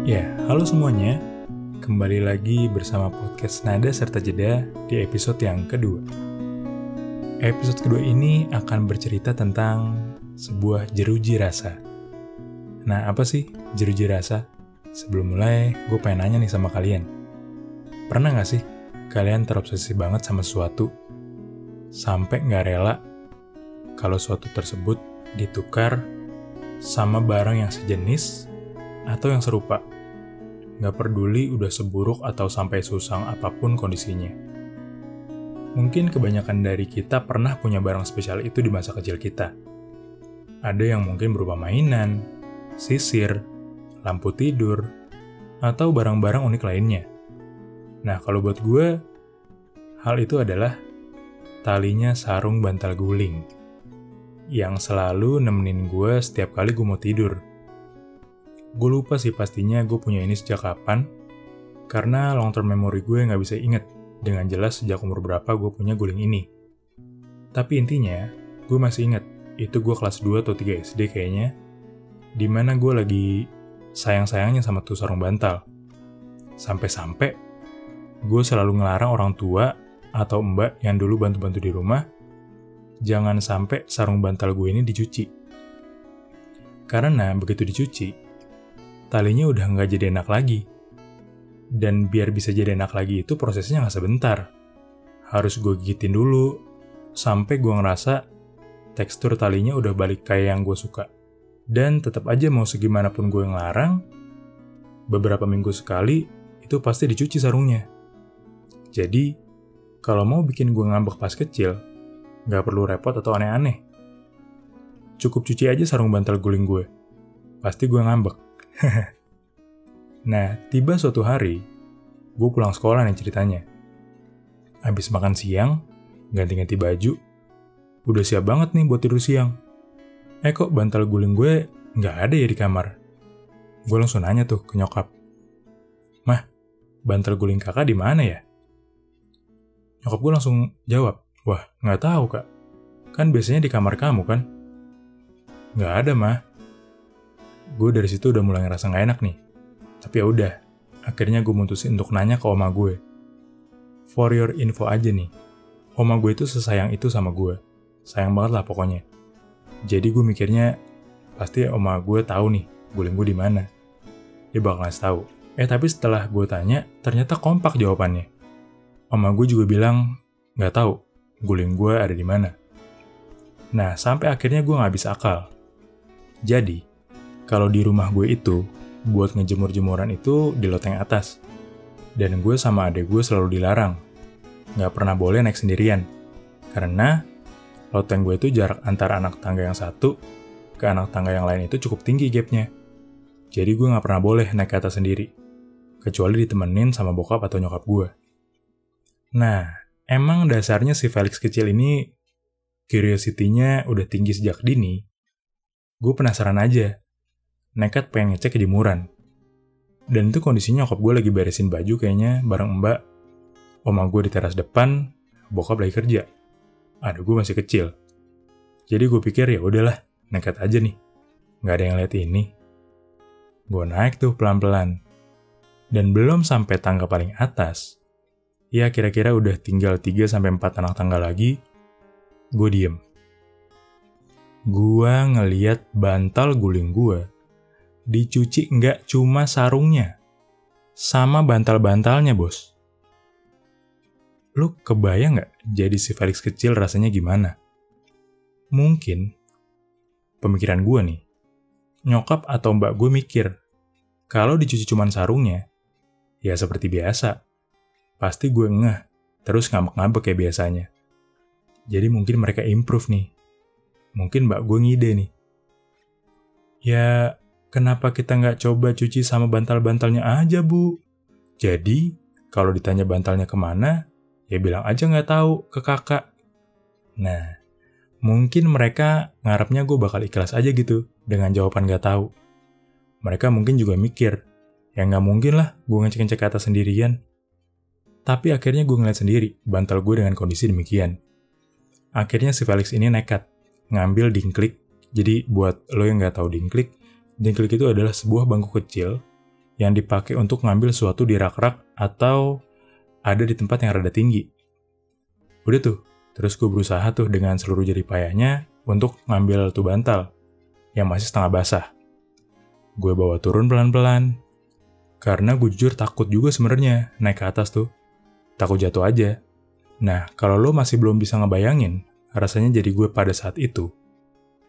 Ya, halo semuanya. Kembali lagi bersama podcast Nada serta Jeda di episode yang kedua. Episode kedua ini akan bercerita tentang sebuah jeruji rasa. Nah, apa sih jeruji rasa? Sebelum mulai, gue pengen nanya nih sama kalian. Pernah gak sih kalian terobsesi banget sama sesuatu? Sampai gak rela kalau suatu tersebut ditukar sama barang yang sejenis atau yang serupa. Gak peduli udah seburuk atau sampai susang apa pun kondisinya. Mungkin kebanyakan dari kita pernah punya barang spesial itu di masa kecil kita. Ada yang mungkin berupa mainan, sisir, lampu tidur, atau barang-barang unik lainnya. Nah, kalau buat gue, hal itu adalah talinya sarung bantal guling yang selalu nemenin gue setiap kali gue mau tidur. Gue lupa sih pastinya gue punya ini sejak kapan, karena long term memory gue nggak bisa inget dengan jelas sejak umur berapa gue punya guling ini. Tapi intinya, gue masih inget, itu gue kelas 2 atau 3 SD kayaknya, di mana gue lagi sayang-sayangnya sama tuh sarung bantal. Sampai-sampai, gue selalu ngelarang orang tua atau mbak yang dulu bantu-bantu di rumah, jangan sampai sarung bantal gue ini dicuci. Karena begitu dicuci, talinya udah nggak jadi enak lagi. Dan biar bisa jadi enak lagi itu prosesnya nggak sebentar. Harus gue gigitin dulu, sampai gue ngerasa tekstur talinya udah balik kayak yang gue suka. Dan tetap aja mau segimanapun gue ngelarang, beberapa minggu sekali itu pasti dicuci sarungnya. Jadi, kalau mau bikin gue ngambek pas kecil, nggak perlu repot atau aneh-aneh. Cukup cuci aja sarung bantal guling gue. Pasti gue ngambek. nah, tiba suatu hari, gue pulang sekolah nih ceritanya. Habis makan siang, ganti-ganti baju, udah siap banget nih buat tidur siang. Eh kok bantal guling gue nggak ada ya di kamar? Gue langsung nanya tuh ke nyokap. Mah, bantal guling kakak di mana ya? Nyokap gue langsung jawab, wah nggak tahu kak. Kan biasanya di kamar kamu kan? Nggak ada mah, gue dari situ udah mulai ngerasa nggak enak nih. Tapi ya udah, akhirnya gue mutusin untuk nanya ke oma gue. For your info aja nih, oma gue itu sesayang itu sama gue. Sayang banget lah pokoknya. Jadi gue mikirnya, pasti oma gue tahu nih, guling gue di mana. Dia bakal ngasih tahu. Eh tapi setelah gue tanya, ternyata kompak jawabannya. Oma gue juga bilang, nggak tahu, guling gue ada di mana. Nah, sampai akhirnya gue nggak bisa akal. Jadi, kalau di rumah gue itu, buat ngejemur-jemuran itu di loteng atas. Dan gue sama adek gue selalu dilarang. Nggak pernah boleh naik sendirian. Karena loteng gue itu jarak antara anak tangga yang satu ke anak tangga yang lain itu cukup tinggi gapnya. Jadi gue nggak pernah boleh naik ke atas sendiri. Kecuali ditemenin sama bokap atau nyokap gue. Nah, emang dasarnya si Felix kecil ini curiosity-nya udah tinggi sejak dini. Gue penasaran aja nekat pengen ngecek kejemuran. Dan itu kondisinya nyokap gue lagi beresin baju kayaknya bareng mbak. Oma gue di teras depan, bokap lagi kerja. Aduh gue masih kecil. Jadi gue pikir ya udahlah, nekat aja nih. Gak ada yang lihat ini. Gue naik tuh pelan-pelan. Dan belum sampai tangga paling atas, ya kira-kira udah tinggal 3-4 anak tangga lagi, gue diem. Gue ngeliat bantal guling gue dicuci nggak cuma sarungnya, sama bantal-bantalnya, bos. Lu kebayang nggak jadi si Felix kecil rasanya gimana? Mungkin, pemikiran gue nih, nyokap atau mbak gue mikir, kalau dicuci cuma sarungnya, ya seperti biasa. Pasti gue ngeh, terus ngambek-ngambek kayak biasanya. Jadi mungkin mereka improve nih. Mungkin mbak gue ngide nih. Ya, Kenapa kita nggak coba cuci sama bantal-bantalnya aja, Bu? Jadi, kalau ditanya bantalnya ke mana, ya bilang aja nggak tahu ke kakak. Nah, mungkin mereka ngarepnya gue bakal ikhlas aja gitu dengan jawaban nggak tahu. Mereka mungkin juga mikir, ya nggak mungkin lah gue ngecek-ngecek ke atas sendirian. Tapi akhirnya gue ngeliat sendiri bantal gue dengan kondisi demikian. Akhirnya si Felix ini nekat, ngambil dingklik. Jadi buat lo yang nggak tahu dingklik, Jengklik itu adalah sebuah bangku kecil yang dipakai untuk ngambil sesuatu di rak-rak atau ada di tempat yang rada tinggi. Udah tuh, terus gue berusaha tuh dengan seluruh jari payahnya untuk ngambil tuh bantal yang masih setengah basah. Gue bawa turun pelan-pelan, karena gue jujur takut juga sebenarnya naik ke atas tuh. Takut jatuh aja. Nah, kalau lo masih belum bisa ngebayangin, rasanya jadi gue pada saat itu,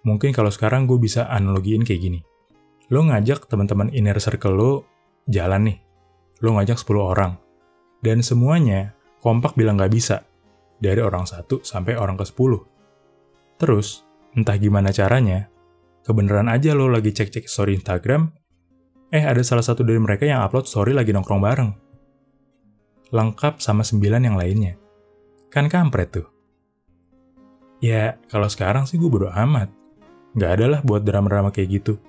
mungkin kalau sekarang gue bisa analogiin kayak gini. Lo ngajak teman-teman inner circle lo jalan nih. Lo ngajak 10 orang. Dan semuanya kompak bilang gak bisa. Dari orang satu sampai orang ke 10. Terus, entah gimana caranya, kebenaran aja lo lagi cek-cek story Instagram, eh ada salah satu dari mereka yang upload story lagi nongkrong bareng. Lengkap sama sembilan yang lainnya. Kan kampret tuh. Ya, kalau sekarang sih gue bodo amat. Gak ada lah buat drama-drama kayak gitu.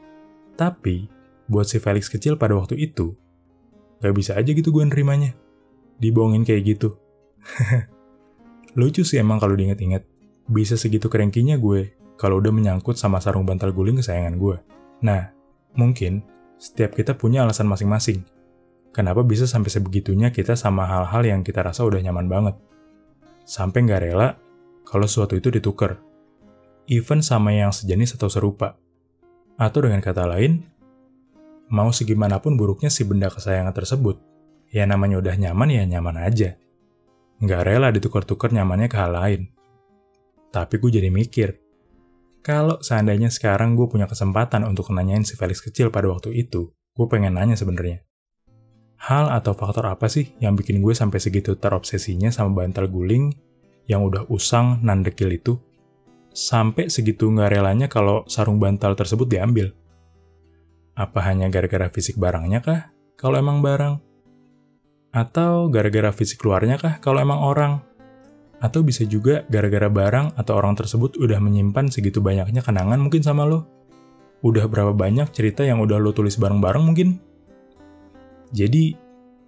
Tapi, buat si Felix kecil pada waktu itu, gak bisa aja gitu gue nerimanya. Dibohongin kayak gitu. Lucu sih emang kalau diinget-inget. Bisa segitu kerengkinya gue kalau udah menyangkut sama sarung bantal guling kesayangan gue. Nah, mungkin setiap kita punya alasan masing-masing. Kenapa bisa sampai sebegitunya kita sama hal-hal yang kita rasa udah nyaman banget. Sampai nggak rela kalau sesuatu itu ditukar. Even sama yang sejenis atau serupa. Atau dengan kata lain, mau segimanapun buruknya si benda kesayangan tersebut, ya namanya udah nyaman ya nyaman aja. Nggak rela ditukar-tukar nyamannya ke hal lain. Tapi gue jadi mikir, kalau seandainya sekarang gue punya kesempatan untuk nanyain si Felix kecil pada waktu itu, gue pengen nanya sebenarnya. Hal atau faktor apa sih yang bikin gue sampai segitu terobsesinya sama bantal guling yang udah usang nandekil itu? Sampai segitu nggak relanya kalau sarung bantal tersebut diambil. Apa hanya gara-gara fisik barangnya kah? Kalau emang barang? Atau gara-gara fisik luarnya kah? Kalau emang orang? Atau bisa juga gara-gara barang atau orang tersebut udah menyimpan segitu banyaknya kenangan mungkin sama lo? Udah berapa banyak cerita yang udah lo tulis bareng-bareng mungkin? Jadi,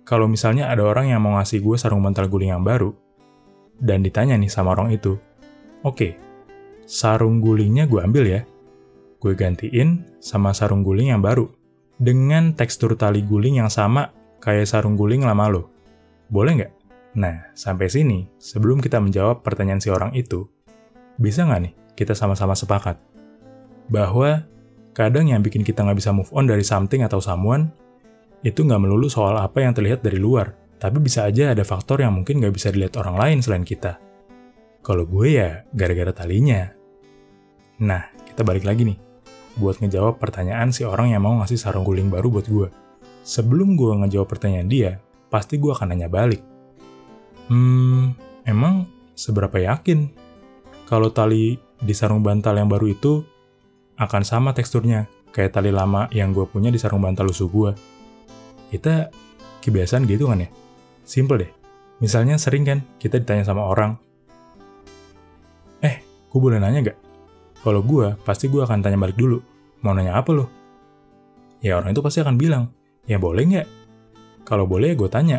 kalau misalnya ada orang yang mau ngasih gue sarung bantal guling yang baru, dan ditanya nih sama orang itu, oke, okay, sarung gulingnya gue ambil ya, gue gantiin sama sarung guling yang baru dengan tekstur tali guling yang sama kayak sarung guling lama lo. Boleh nggak? Nah, sampai sini, sebelum kita menjawab pertanyaan si orang itu, bisa nggak nih kita sama-sama sepakat bahwa kadang yang bikin kita nggak bisa move on dari something atau someone itu nggak melulu soal apa yang terlihat dari luar, tapi bisa aja ada faktor yang mungkin nggak bisa dilihat orang lain selain kita. Kalau gue ya gara-gara talinya. Nah, kita balik lagi nih buat ngejawab pertanyaan si orang yang mau ngasih sarung guling baru buat gue. Sebelum gue ngejawab pertanyaan dia, pasti gue akan nanya balik. Hmm, emang seberapa yakin kalau tali di sarung bantal yang baru itu akan sama teksturnya kayak tali lama yang gue punya di sarung bantal lusuh gue? Kita kebiasaan gitu kan ya? Simple deh. Misalnya sering kan kita ditanya sama orang, gue boleh nanya gak? Kalau gue, pasti gue akan tanya balik dulu. Mau nanya apa lo? Ya orang itu pasti akan bilang, ya boleh nggak? Kalau boleh ya gue tanya.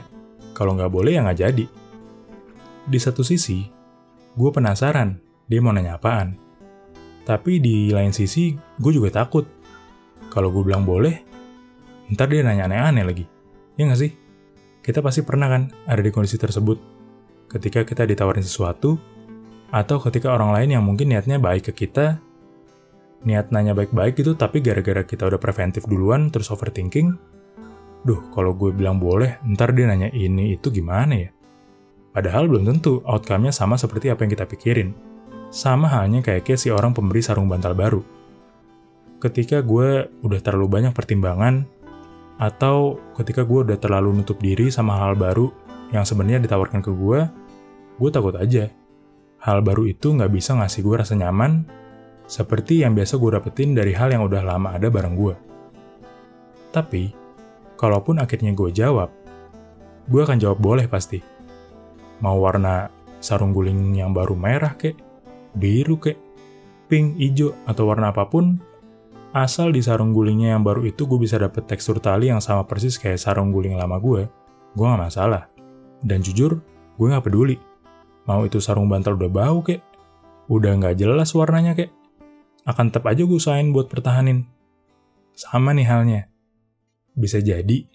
Kalau nggak boleh ya nggak jadi. Di satu sisi, gue penasaran dia mau nanya apaan. Tapi di lain sisi, gue juga takut. Kalau gue bilang boleh, ntar dia nanya aneh-aneh lagi. Ya nggak sih? Kita pasti pernah kan ada di kondisi tersebut. Ketika kita ditawarin sesuatu, atau ketika orang lain yang mungkin niatnya baik ke kita, niat nanya baik-baik gitu, tapi gara-gara kita udah preventif duluan, terus overthinking, duh kalau gue bilang boleh, ntar dia nanya ini itu gimana ya? Padahal belum tentu outcome-nya sama seperti apa yang kita pikirin. Sama halnya kayak si orang pemberi sarung bantal baru. Ketika gue udah terlalu banyak pertimbangan, atau ketika gue udah terlalu nutup diri sama hal baru yang sebenarnya ditawarkan ke gue, gue takut aja hal baru itu nggak bisa ngasih gue rasa nyaman seperti yang biasa gue dapetin dari hal yang udah lama ada bareng gue. Tapi, kalaupun akhirnya gue jawab, gue akan jawab boleh pasti. Mau warna sarung guling yang baru merah kek, biru kek, pink, hijau, atau warna apa pun, asal di sarung gulingnya yang baru itu gue bisa dapet tekstur tali yang sama persis kayak sarung guling lama gue, gue gak masalah. Dan jujur, gue gak peduli Mau itu sarung bantal udah bau kek, udah nggak jelas warnanya kek, akan tetap aja gue usahain buat pertahanin. Sama nih halnya. Bisa jadi,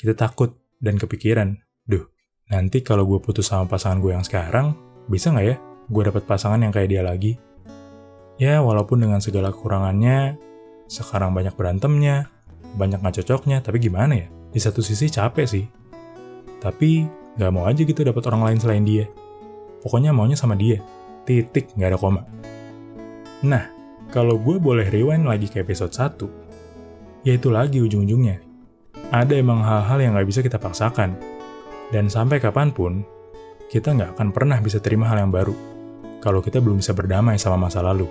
kita takut dan kepikiran, duh, nanti kalau gue putus sama pasangan gue yang sekarang, bisa nggak ya gue dapet pasangan yang kayak dia lagi? Ya, walaupun dengan segala kekurangannya, sekarang banyak berantemnya, banyak nggak cocoknya, tapi gimana ya? Di satu sisi capek sih. Tapi nggak mau aja gitu dapet orang lain selain dia. Pokoknya maunya sama dia. Titik, nggak ada koma. Nah, kalau gue boleh rewind lagi ke episode 1, ya itu lagi ujung-ujungnya. Ada emang hal-hal yang nggak bisa kita paksakan. Dan sampai kapan pun, kita nggak akan pernah bisa terima hal yang baru kalau kita belum bisa berdamai sama masa lalu.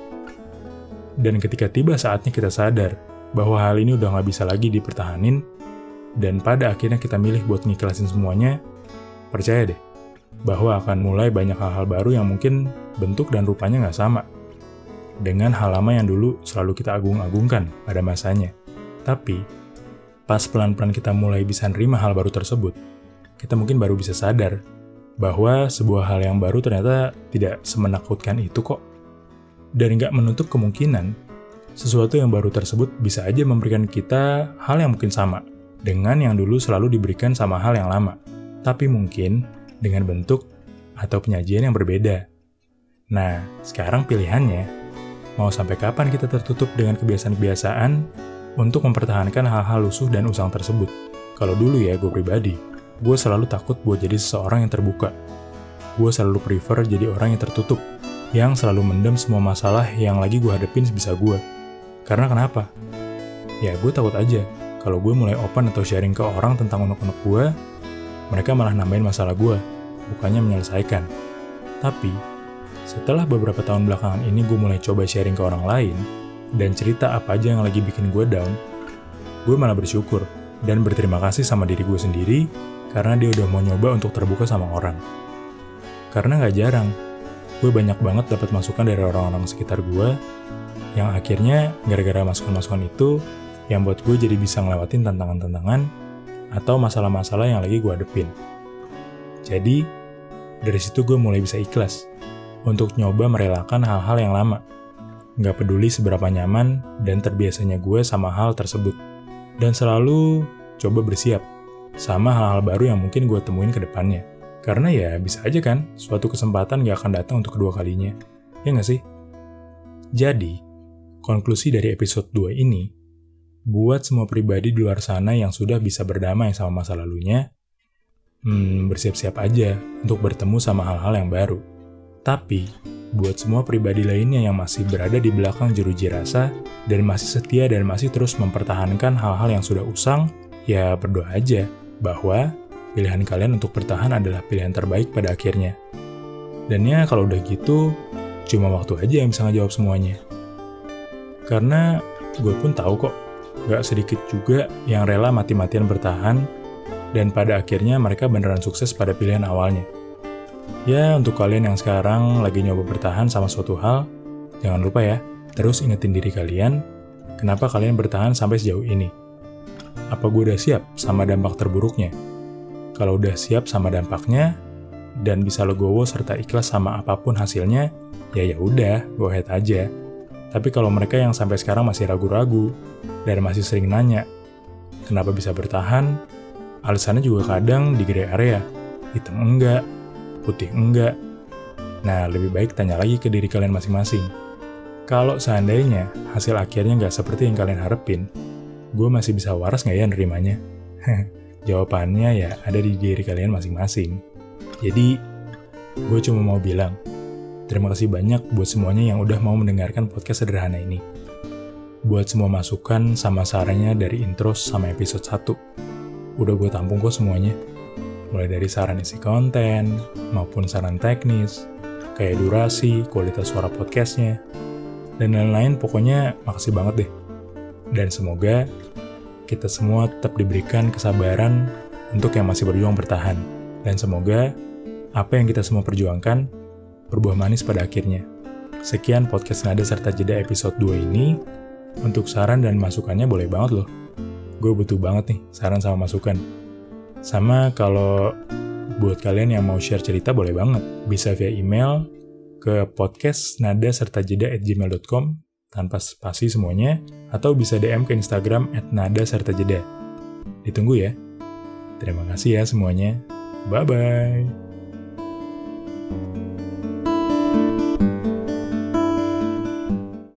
Dan ketika tiba saatnya kita sadar bahwa hal ini udah nggak bisa lagi dipertahanin, dan pada akhirnya kita milih buat ngiklasin semuanya, percaya deh, bahwa akan mulai banyak hal-hal baru yang mungkin bentuk dan rupanya nggak sama. Dengan hal lama yang dulu selalu kita agung-agungkan pada masanya. Tapi, pas pelan-pelan kita mulai bisa nerima hal baru tersebut, kita mungkin baru bisa sadar bahwa sebuah hal yang baru ternyata tidak semenakutkan itu kok dan nggak menutup kemungkinan sesuatu yang baru tersebut bisa aja memberikan kita hal yang mungkin sama dengan yang dulu selalu diberikan sama hal yang lama, tapi mungkin dengan bentuk atau penyajian yang berbeda. Nah, sekarang pilihannya, mau sampai kapan kita tertutup dengan kebiasaan-kebiasaan untuk mempertahankan hal-hal lusuh dan usang tersebut? Kalau dulu ya, gue pribadi, gue selalu takut buat jadi seseorang yang terbuka. Gue selalu prefer jadi orang yang tertutup, yang selalu mendem semua masalah yang lagi gue hadepin sebisa gue. Karena kenapa? Ya gue takut aja, kalau gue mulai open atau sharing ke orang tentang unek-unek gue, mereka malah nambahin masalah gue, bukannya menyelesaikan. Tapi, setelah beberapa tahun belakangan ini gue mulai coba sharing ke orang lain, dan cerita apa aja yang lagi bikin gue down, gue malah bersyukur dan berterima kasih sama diri gue sendiri karena dia udah mau nyoba untuk terbuka sama orang. Karena gak jarang, gue banyak banget dapat masukan dari orang-orang sekitar gue yang akhirnya gara-gara masukan-masukan itu yang buat gue jadi bisa ngelewatin tantangan-tantangan atau masalah-masalah yang lagi gue hadepin. Jadi, dari situ gue mulai bisa ikhlas untuk nyoba merelakan hal-hal yang lama. Gak peduli seberapa nyaman dan terbiasanya gue sama hal tersebut. Dan selalu coba bersiap sama hal-hal baru yang mungkin gue temuin ke depannya. Karena ya bisa aja kan, suatu kesempatan gak akan datang untuk kedua kalinya. Ya nggak sih? Jadi, konklusi dari episode 2 ini, buat semua pribadi di luar sana yang sudah bisa berdamai sama masa lalunya, hmm, bersiap-siap aja untuk bertemu sama hal-hal yang baru. Tapi, buat semua pribadi lainnya yang masih berada di belakang jeruji rasa dan masih setia dan masih terus mempertahankan hal-hal yang sudah usang, ya berdoa aja bahwa pilihan kalian untuk bertahan adalah pilihan terbaik pada akhirnya. Dan ya kalau udah gitu, cuma waktu aja yang bisa ngejawab semuanya. Karena gue pun tahu kok, gak sedikit juga yang rela mati-matian bertahan, dan pada akhirnya mereka beneran sukses pada pilihan awalnya. Ya, untuk kalian yang sekarang lagi nyoba bertahan sama suatu hal, jangan lupa ya, terus ingetin diri kalian, kenapa kalian bertahan sampai sejauh ini. Apa gue udah siap sama dampak terburuknya? Kalau udah siap sama dampaknya dan bisa legowo serta ikhlas sama apa pun hasilnya, ya ya udah, go ahead aja. Tapi kalau mereka yang sampai sekarang masih ragu-ragu dan masih sering nanya, kenapa bisa bertahan? Alasannya juga kadang di gray area, hitam enggak, putih enggak. Nah, lebih baik tanya lagi ke diri kalian masing-masing. Kalau seandainya hasil akhirnya nggak seperti yang kalian harapin, gue masih bisa waras nggak ya nerimanya? Jawabannya ya ada di diri kalian masing-masing. Jadi, gue cuma mau bilang, terima kasih banyak buat semuanya yang udah mau mendengarkan podcast sederhana ini. Buat semua masukan sama sarannya dari intro sama episode 1. Udah gue tampung kok semuanya. Mulai dari saran isi konten, maupun saran teknis, kayak durasi, kualitas suara podcastnya, dan lain-lain pokoknya makasih banget deh. Dan semoga kita semua tetap diberikan kesabaran untuk yang masih berjuang bertahan. Dan semoga apa yang kita semua perjuangkan berbuah manis pada akhirnya. Sekian podcast Nada serta Jeda episode 2 ini. Untuk saran dan masukannya boleh banget loh. Gue butuh banget nih saran sama masukan. Sama kalau buat kalian yang mau share cerita boleh banget. Bisa via email ke podcast nada serta jeda at gmail.com tanpa spasi semuanya, atau bisa DM ke Instagram at nada. Ditunggu ya. Terima kasih ya semuanya. Bye-bye.